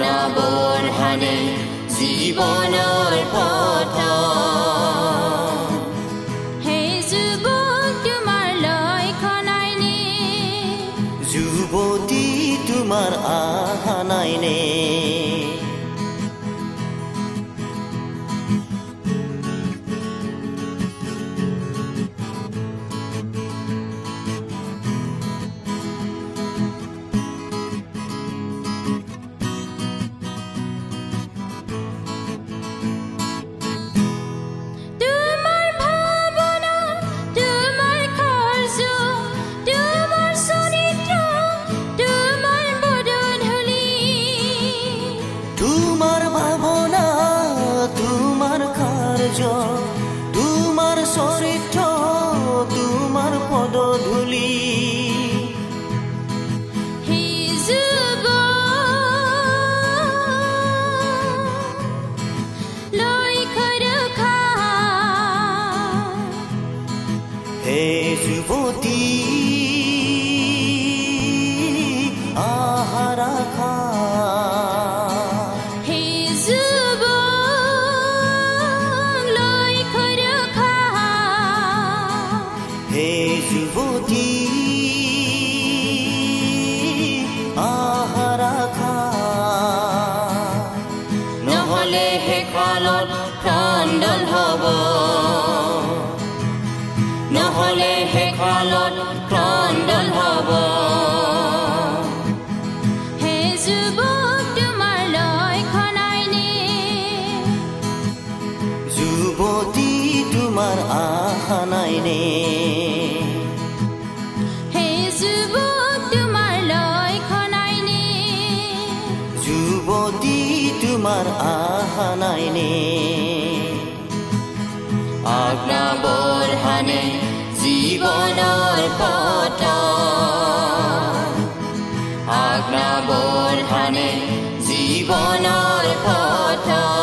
نبرهنه زیبا نار আহা নাইনে হে যুৱক তোমাৰ লক্ষণাইনে যুৱতী তোমাৰ আহা নাইনে আজ্ঞাবোৰ হানে জীৱনৰ পথ। জীৱনৰ পথ।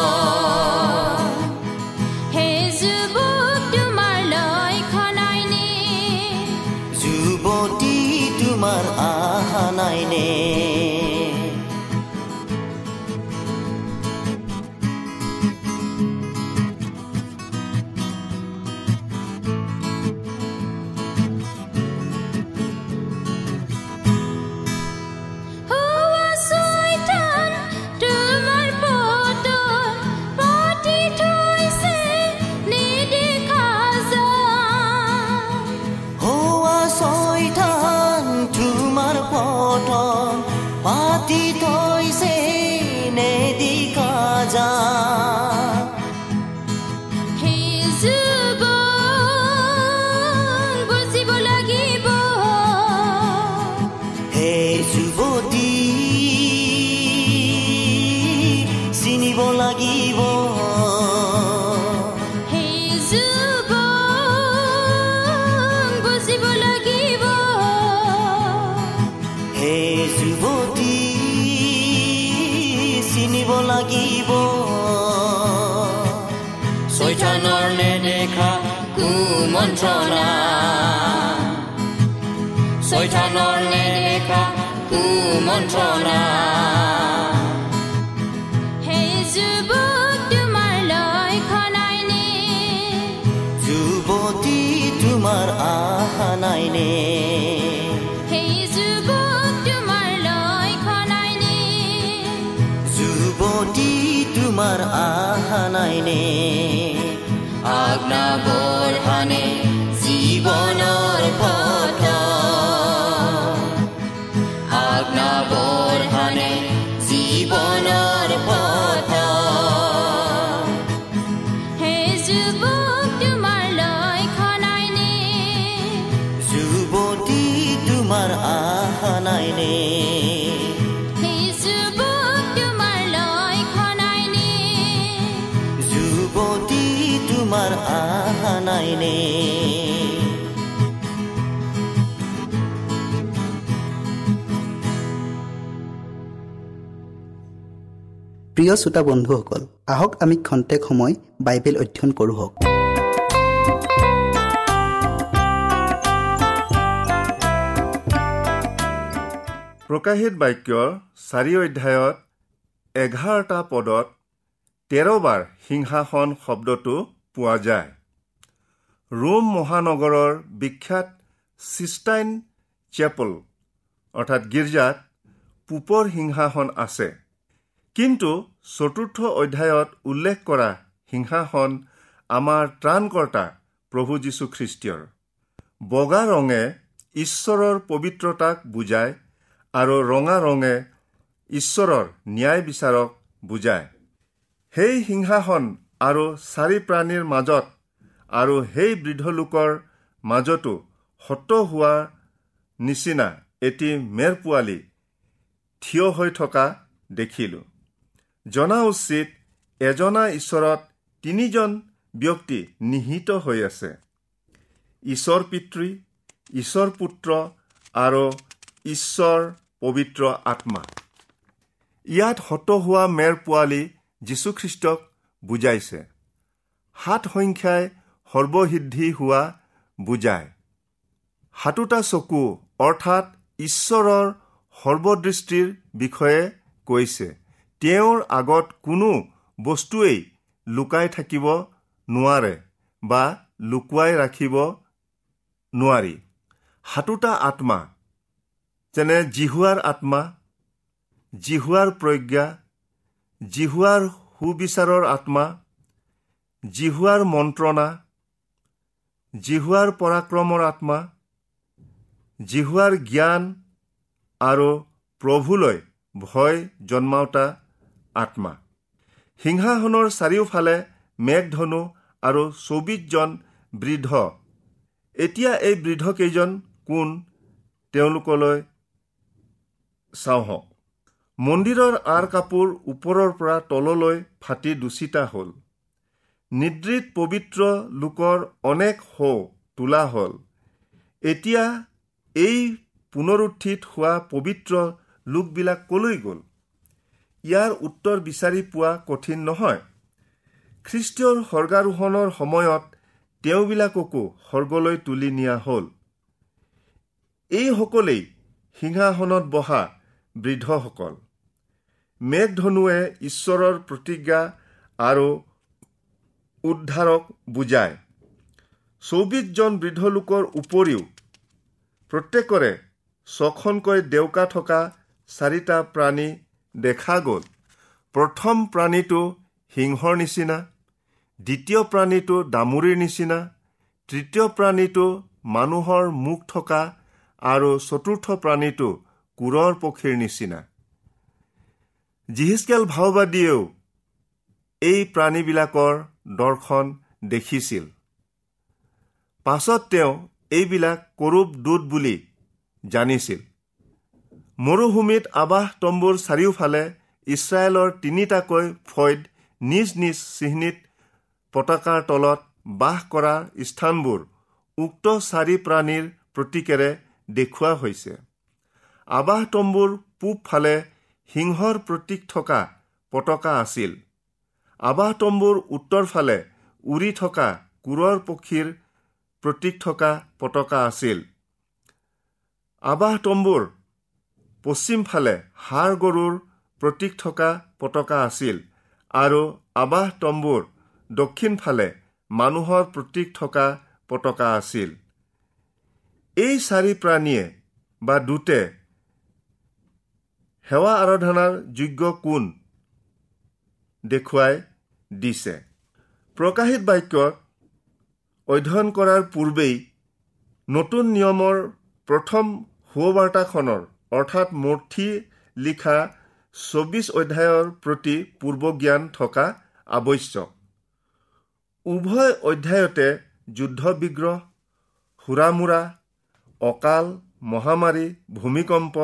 কুমন্ত্ৰণা। চৈতানৰ নেদেখা কুমন্ত্ৰণা। সেই যুৱক তোমাৰ যুৱতী আশা নাইনে। যুৱতী তোমাৰ আজ্ঞা বৰ্ষানে জীৱনৰ পথ আজ্ঞা বৰ্ষানে জীৱনৰ পথ সেই যুৱক তোমাৰ লক্ষণ আইনে যুৱতী তোমাৰ আশা নাইনে সেই যুৱক নাইনে প্ৰিয় শ্ৰোতা বন্ধুসকল আহক আমি খন্তেক সময় বাইবেল অধ্যয়ন কৰোঁ হওক। প্ৰকাশিত বাক্য চাৰি অধ্যায়ত এঘাৰটা পদত তেৰবাৰ সিংহাসন শব্দটো পোৱা যায়। ৰোম মহানগৰৰ বিখ্যাত চিষ্টাইন চেপল অৰ্থাৎ গীৰ্জাত পূপৰ সিংহাসন আছে। কিন্তু চতুৰ্থ অধ্যায়ত উল্লেখ কৰা সিংহাসন আমাৰ ত্ৰাণকৰ্তা প্ৰভু যীশুখ্ৰীষ্টীয়ৰ বগা ৰঙে ঈশ্বৰৰ পবিত্ৰতাক বুজায় আৰু ৰঙা ৰঙে ঈশ্বৰৰ ন্যায় বিচাৰক বুজায়। সেই সিংহাসন আৰু চাৰি প্ৰাণীৰ মাজত আৰু সেই বৃদ্ধ লোকৰ মাজতো হত হোৱাৰ নিচিনা এটি মেৰ পোৱালি থিয় হৈ থকা দেখিলোঁ। জনা উচিত এজনা ঈশ্বৰত তিনিজন ব্যক্তি নিহিত হৈ আছে। ঈশ্বৰ পিতৃ ঈশ্বৰ পুত্ৰ আৰু ঈশ্বৰ পবিত্ৰ আত্মা। ইয়াত হত হোৱা মেৰ পোৱালি যীশুখ্ৰীষ্টক বুজাইছে। সাত সংখ্যাই সৰ্বসিদ্ধি হোৱা বুজায়। সাতোটা চকু অৰ্থাৎ ঈশ্বৰৰ সৰ্বদৃষ্টিৰ বিষয়ে কৈছে। তেওঁৰ আগত কোনো বস্তুৱেই লুকাই থাকিব নোৱাৰে বা লুকুৱাই ৰাখিব নোৱাৰি। সাতোটা আত্মা যেনে জিহুৱাৰ আত্মা জিহুৱাৰ প্ৰজ্ঞা জিহুৱাৰ সুবিচাৰৰ আত্মা জিহুৱাৰ মন্ত্ৰণা জিহুৱাৰ পৰাক্ৰমৰ আত্মা জিহুৱাৰ জ্ঞান আৰু প্ৰভুলৈ ভয় জন্মাওতা আত্মা। সিংহাসনৰ চাৰিওফালে মেঘধনু আৰু চৌবিশজন বৃদ্ধ। এতিয়া এই বৃদ্ধকেইজন কোন তেওঁলোকলৈ চাওঁহক। মন্দিৰৰ আঁৰ কাপোৰ ওপৰৰ পৰা তললৈ ফাটি দূষিতা হ'ল। নিদ্ৰিত পবিত্ৰ লোকৰ অনেক শৌ তোলা হ'ল। এতিয়া এই পুনৰুত্থিত হোৱা পবিত্ৰ লোকবিলাক কলৈ গ'ল? ইয়াৰ উত্তৰ বিচাৰি পোৱা কঠিন নহয়। খ্ৰীষ্টীয়ৰ স্বৰ্গাৰোহণৰ সময়ত তেওঁবিলাককো স্বৰ্গলৈ তুলি নিয়া হ'ল। এইসকলেই সিংহাসনত বহা বৃদ্ধসকল। মেঘধনুৱে ঈশ্বৰৰ প্ৰতিজ্ঞা আৰু উদ্ধাৰক বুজায়। চৌবিশজন বৃদ্ধ লোকৰ উপৰিও প্ৰত্যেকৰে ছখনকৈ ডেউকা থকা চাৰিটা প্ৰাণী দেখা গ'ল। প্ৰথম প্ৰাণীটো সিংহৰ নিচিনা দ্বিতীয় প্ৰাণীটো দামুৰীৰ নিচিনা তৃতীয় প্ৰাণীটো মানুহৰ মুখ থকা আৰু চতুৰ্থ প্ৰাণীটো কোৰৰ পক্ষীৰ নিচিনা। জিহিচকেল ভাওবাদীয়েও এই প্ৰাণীবিলাকৰ দৰ্শন দেখিছিল। পাছত তেওঁ এইবিলাক কৰূপ দূত বুলি জানিছিল। মৰুভূমিত আৱাস তম্বুৰ চাৰিওফালে ইছৰাইলৰ তিনিটাকৈ ফৈদ নিজ নিজ চিহ্নিত পতাকাৰ তলত বাস কৰা স্থানবোৰ উক্ত চাৰি প্ৰাণীৰ প্ৰতীকেৰে দেখুওৱা হৈছে। আৱাস তম্বুৰ পূব ফালে সিংহৰ প্ৰতীক থকা পতাকা আছিল। আবাহ তম্বুৰ উত্তৰ ফালে উৰি থকা কোৰৰ পক্ষীৰ প্ৰতীক থকা পতাকা আছিল। আবাহ তম্বুৰ পশ্চিম ফালে হাড় গৰুৰ প্ৰতীক থকা পতাকা আছিল আৰু আবাহ তম্বুৰ দক্ষিণ ফালে মানুহৰ প্ৰতীক থকা পতাকা আছিল। এই চাৰি প্ৰাণীয়ে বা দূতে সেৱা আৰাধনাৰ যোগ্য কোন? দেখুৱাই দিছে। প্ৰকাশিত বাক্যত অধ্যয়ন কৰাৰ পূৰ্বেই নতুন নিয়মৰ প্ৰথম সুবাৰ্তাখনৰ অৰ্থাৎ মূৰ্তি লিখা চৌবিছ অধ্যায়ৰ প্ৰতি পূৰ্বজ্ঞান থকা আৱশ্যক। উভয় অধ্যায়তে যুদ্ধ বিগ্ৰহ সুৰামোৰা অকাল মহামাৰী ভূমিকম্প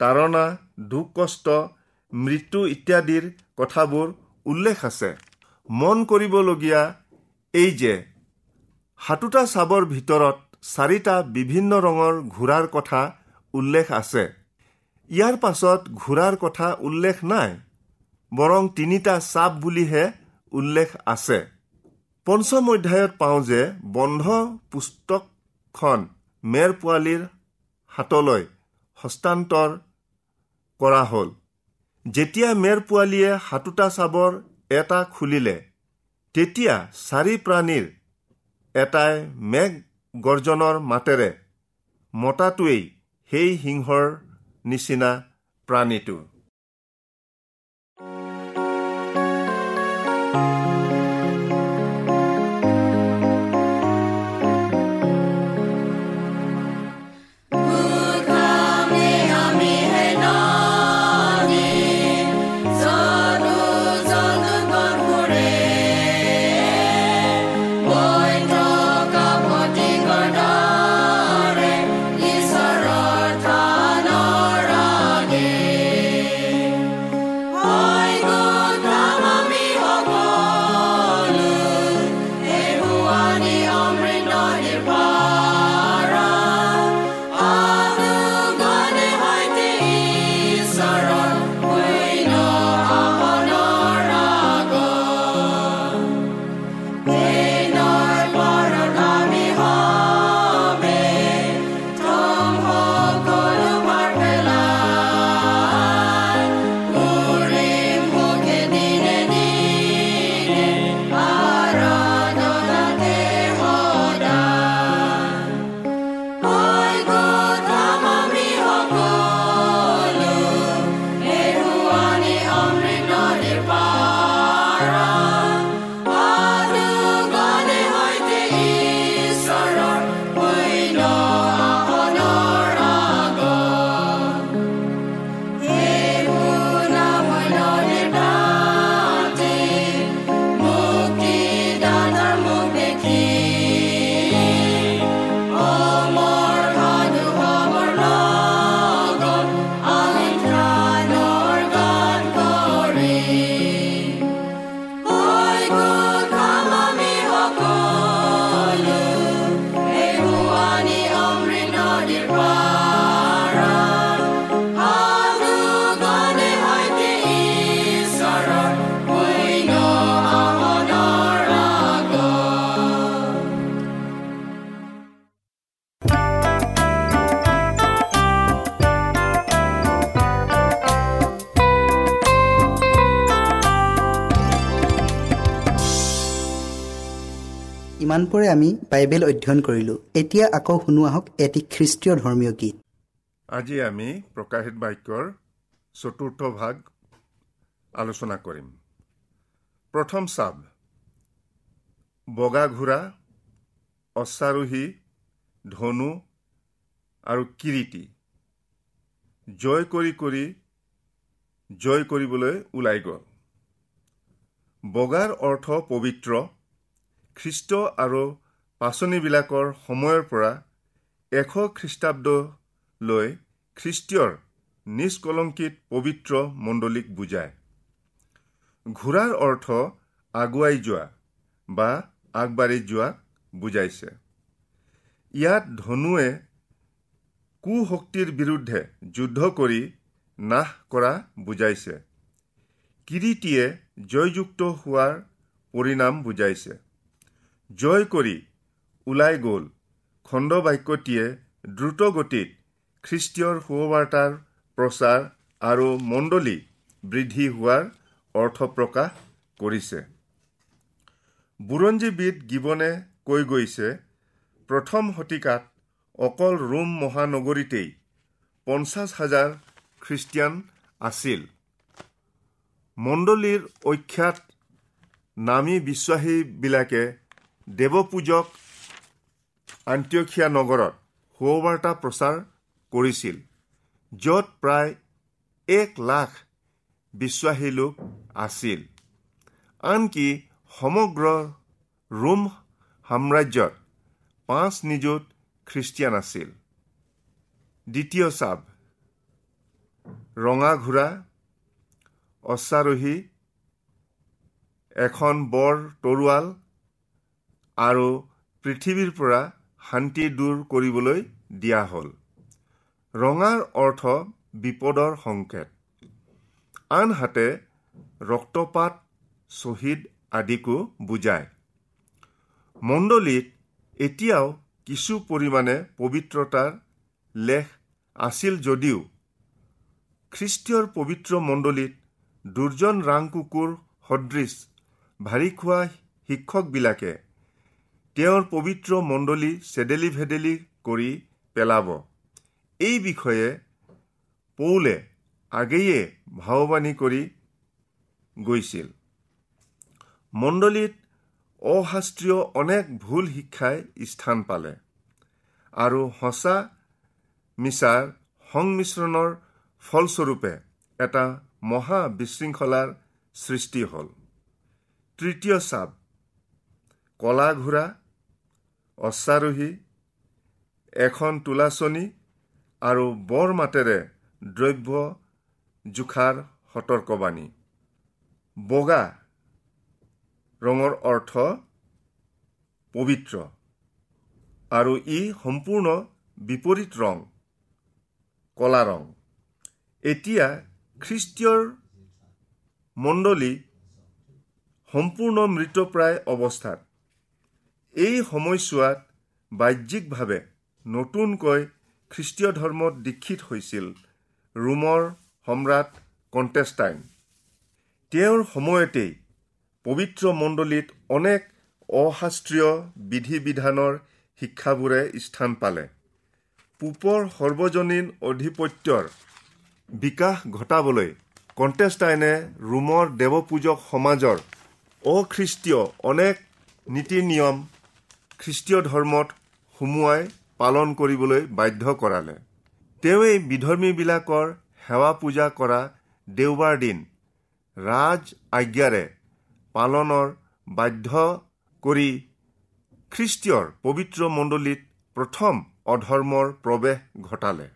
তাৰণা দুখ কষ্ট মৃত্যু ইত্যাদিৰ কথাবোৰ উল্লেখ আছে। মন কৰিবলগীয়া এই যে সাতোটা চাবৰ ভিতৰত চাৰিটা বিভিন্ন ৰঙৰ ঘোঁৰাৰ কথা উল্লেখ আছে। ইয়াৰ পাছত ঘোঁৰাৰ কথা উল্লেখ নাই বৰং তিনিটা চাপ বুলিহে উল্লেখ আছে। পঞ্চম অধ্যায়ত পাওঁ যে বন্ধ পুস্তকখন মেৰ পোৱালীৰ হাতলৈ হস্তান্তৰ কৰা হ'ল। যেতিয়া মেৰ পোৱালীয়ে সাতোটা চাবৰ এটা খুলিলে তেতিয়া চাৰি প্ৰাণীৰ এটাই মেঘ গৰ্জনৰ মাতেৰে মতাটোৱেই সেই সিংহৰ নিচিনা প্ৰাণীটো। আমি বাইবেল অধ্যয়ন কৰিলোঁ। এতিয়া আকৌ শুনো আহক এটি খ্ৰীষ্টীয় ধৰ্মীয় গীত। আজি আমি প্ৰকাশিত বাক্যৰ চতুৰ্থ ভাগ আলোচনা কৰিম। প্ৰথম চাব বগা ঘোঁৰা অশ্বাৰোহী ধনু আৰু কিৰিটি। জয় কৰি কৰি জয় কৰিবলৈ ওলাই গ'ল। বগাৰ অৰ্থ পবিত্ৰ খ্ৰীষ্ট আৰু পাচনিবিলাকৰ সময়ৰ পৰা এশ খ্ৰীষ্টাব্দলৈ খ্ৰীষ্টীয়ৰ নিষ্কলংকিত পবিত্ৰ মণ্ডলীক বুজায়। ঘোঁৰাৰ অৰ্থ আগুৱাই যোৱা বা আগবাঢ়ি যোৱাক বুজাইছে। ইয়াত ধনুৱে কুশক্তিৰ বিৰুদ্ধে যুদ্ধ কৰি নাশ কৰা বুজাইছে। কিৰিটিয়ে জয়যুক্ত হোৱাৰ পৰিণাম বুজাইছে। জয় কৰি ওলাই গ'ল। খণ্ডবাক্যটিয়ে দ্ৰুত গতিত খ্ৰীষ্টীয়ৰ সুবাৰ্তাৰ প্ৰচাৰ আৰু মণ্ডলী বৃদ্ধি হোৱাৰ অৰ্থ প্ৰকাশ কৰিছে। বুৰঞ্জীবিদ গিবনে কৈ গৈছে প্ৰথম শতিকাত অকল ৰোম মহানগৰীতেই পঞ্চাছ হাজাৰ খ্ৰীষ্টিয়ান আছিল। মণ্ডলীৰ অখ্যাত নামী বিশ্বাসীবিলাকে দেৱপূজক আন্ত্যখীয়া নগৰত সুবাৰ্তা প্ৰচাৰ কৰিছিল য'ত প্ৰায় এক লাখ বিশ্বাসী লোক আছিল। আনকি সমগ্ৰ ৰোম সাম্ৰাজ্যত পাঁচ নিযুত খ্ৰীষ্টিয়ান আছিল। দ্বিতীয় চাব ৰঙা ঘোঁৰা অশ্বাৰোহী এখন বৰ তৰোৱাল আৰু পৃথিৱীৰ পৰা শান্তি দূৰ কৰিবলৈ দিয়া হ'ল। ৰঙাৰ অৰ্থ বিপদৰ সংকেত। আনহাতে ৰক্তপাত শ্বহীদ আদিকো বুজায়। মণ্ডলীত এতিয়াও কিছু পৰিমাণে পবিত্ৰতাৰ লেখ আছিল যদিও খ্ৰীষ্টীয়ৰ পবিত্ৰ মণ্ডলীত দুৰ্জন ৰাং কুকুৰ সদৃশ ভাৰী খোৱা শিক্ষকবিলাকে তেওঁৰ পবিত্ৰ মণ্ডলী চেদেলি ভেদেলি কৰি পেলাব। এই বিষয়ে পৌলে আগেয়ে ভাৱবাণী কৰি গৈছিল। মণ্ডলীত অশাস্ত্ৰীয় অনেক ভুল শিক্ষাই স্থান পালে আৰু সঁচা মিছাৰ সংমিশ্ৰণৰ ফলস্বৰূপে এটা মহা বিশৃংখলাৰ সৃষ্টি হ'ল। তৃতীয় চাপ কলা ঘোঁৰা অশ্বাৰোহী এখন তোলাচনী আৰু বৰ মাতেৰে দ্ৰব্য জোখাৰ সতৰ্কবাণী। বগা ৰঙৰ অৰ্থ পবিত্ৰ আৰু ই সম্পূৰ্ণ বিপৰীত ৰং কলা ৰং। এতিয়া খ্ৰীষ্টীয়ৰ মণ্ডলী সম্পূৰ্ণ মৃতপ্ৰায় অৱস্থাত। এই সময়ছোৱাত বাহ্যিকভাৱে নতুনকৈ খ্ৰীষ্টীয় ধৰ্মত দীক্ষিত হৈছিল ৰোমৰ সম্ৰাট কণ্টেষ্টাইন তেওঁৰ সময়তেই পবিত্ৰ মণ্ডলীত অনেক অশাস্ত্ৰীয় বিধি বিধানৰ শিক্ষাবোৰে স্থান পালে। পূপৰ সৰ্বজনীন আধিপত্যৰ বিকাশ ঘটাবলৈ কণ্টেষ্টাইনে ৰোমৰ দেৱপূজক সমাজৰ অখ্ৰীষ্টীয় অনেক নীতি নিয়ম খ্ৰীষ্টীয় ধৰ্মত সুমুৱাই পালন কৰিবলৈ বাধ্য কৰালে। তেওঁৱেই বিধৰ্মীবিলাকৰ সেৱা পূজা কৰা দেওবাৰ দিন ৰাজ আজ্ঞাৰে পালনৰ বাধ্য কৰি খ্ৰীষ্টীয়ৰ পবিত্ৰ মণ্ডলীত প্ৰথম অধৰ্মৰ প্ৰৱেশ ঘটালে।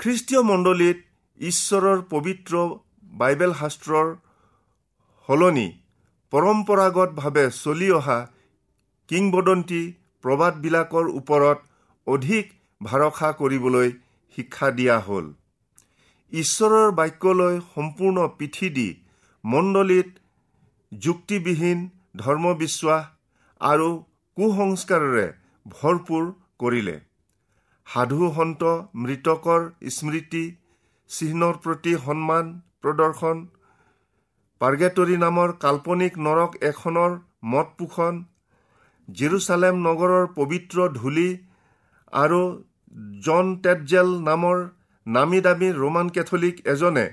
খ্ৰীষ্টীয় মণ্ডলীত ঈশ্বৰৰ পবিত্ৰ বাইবেল শাস্ত্ৰৰ সলনি পৰম্পৰাগতভাৱে চলি অহা কিংবদন্তী প্ৰবাদবিলাকৰ ওপৰত অধিক ভৰসা কৰিবলৈ শিক্ষা দিয়া হ'ল। ঈশ্বৰৰ বাক্যলৈ সম্পূৰ্ণ পিঠি দি মণ্ডলীত যুক্তিবিহীন ধৰ্মবিশ্বাস আৰু কুসংস্কাৰেৰে ভৰপূৰ কৰিলে। সাধু সন্ত মৃতকৰ স্মৃতি চিহ্নৰ প্ৰতি সন্মান প্ৰদৰ্শন পাৰ্গেটৰী নামৰ কাল্পনিক নৰক এখনৰ মত পোষণ জিৰচালেম নগৰৰ পবিত্ৰ ধূলি আৰু জন টেটজেল নামৰ নামী দামী ৰোমান কেথলিক এজনে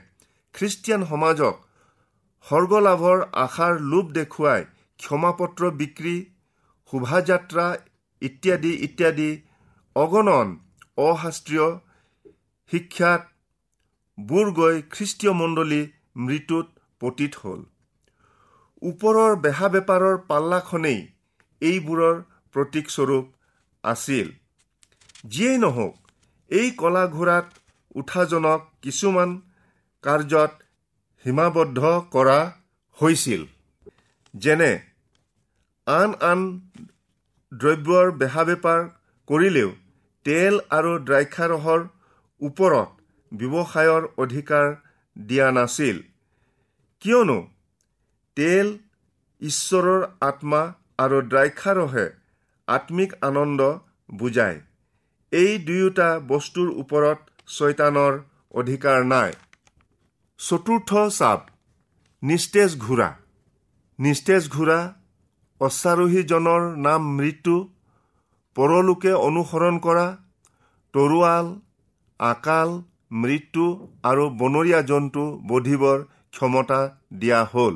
খ্ৰীষ্টিয়ান সমাজক স্বৰ্গলাভৰ আশাৰ লোভ দেখুৱাই ক্ষমাপত্ৰ বিক্ৰী শোভাযাত্ৰা ইত্যাদি ইত্যাদি অগণন অশাস্ত্ৰীয় শিক্ষাত বুৰ গৈ খ্ৰীষ্টীয় মণ্ডলী মৃত্যুত পতিত হ'ল। ওপৰৰ বেহা বেপাৰৰ পাল্লাখনেই এইবোৰৰ প্ৰতীকস্বৰূপ আছিল। যিয়েই নহওক এই কলা ঘোঁৰাত উঠাজনক কিছুমান কাৰ্যত সীমাবদ্ধ কৰা হৈছিল। যেনে আন আন দ্ৰব্যৰ বেহা বেপাৰ কৰিলেও তেল আৰু দ্ৰাক্ষাৰহৰ ওপৰত ব্যৱসায়ৰ অধিকাৰ দিয়া নাছিল। কিয়নো তেল ঈশ্বৰৰ আত্মা আৰু দ্ৰাক্ষাৰহে আত্মিক আনন্দ বুজায়। এই দুয়োটা বস্তুৰ ওপৰত চৈতানৰ অধিকাৰ নাই। চতুৰ্থ চাপ নিস্তেজ ঘোঁৰা। নিস্তেজ ঘোঁৰা অশ্বাৰোহীজনৰ নাম মৃত্যু পৰলোকে অনুসৰণ কৰা তৰোৱাল আকাল মৃত্যু আৰু বনৰীয়া জন্তু বধিবৰ ক্ষমতা দিয়া হ'ল।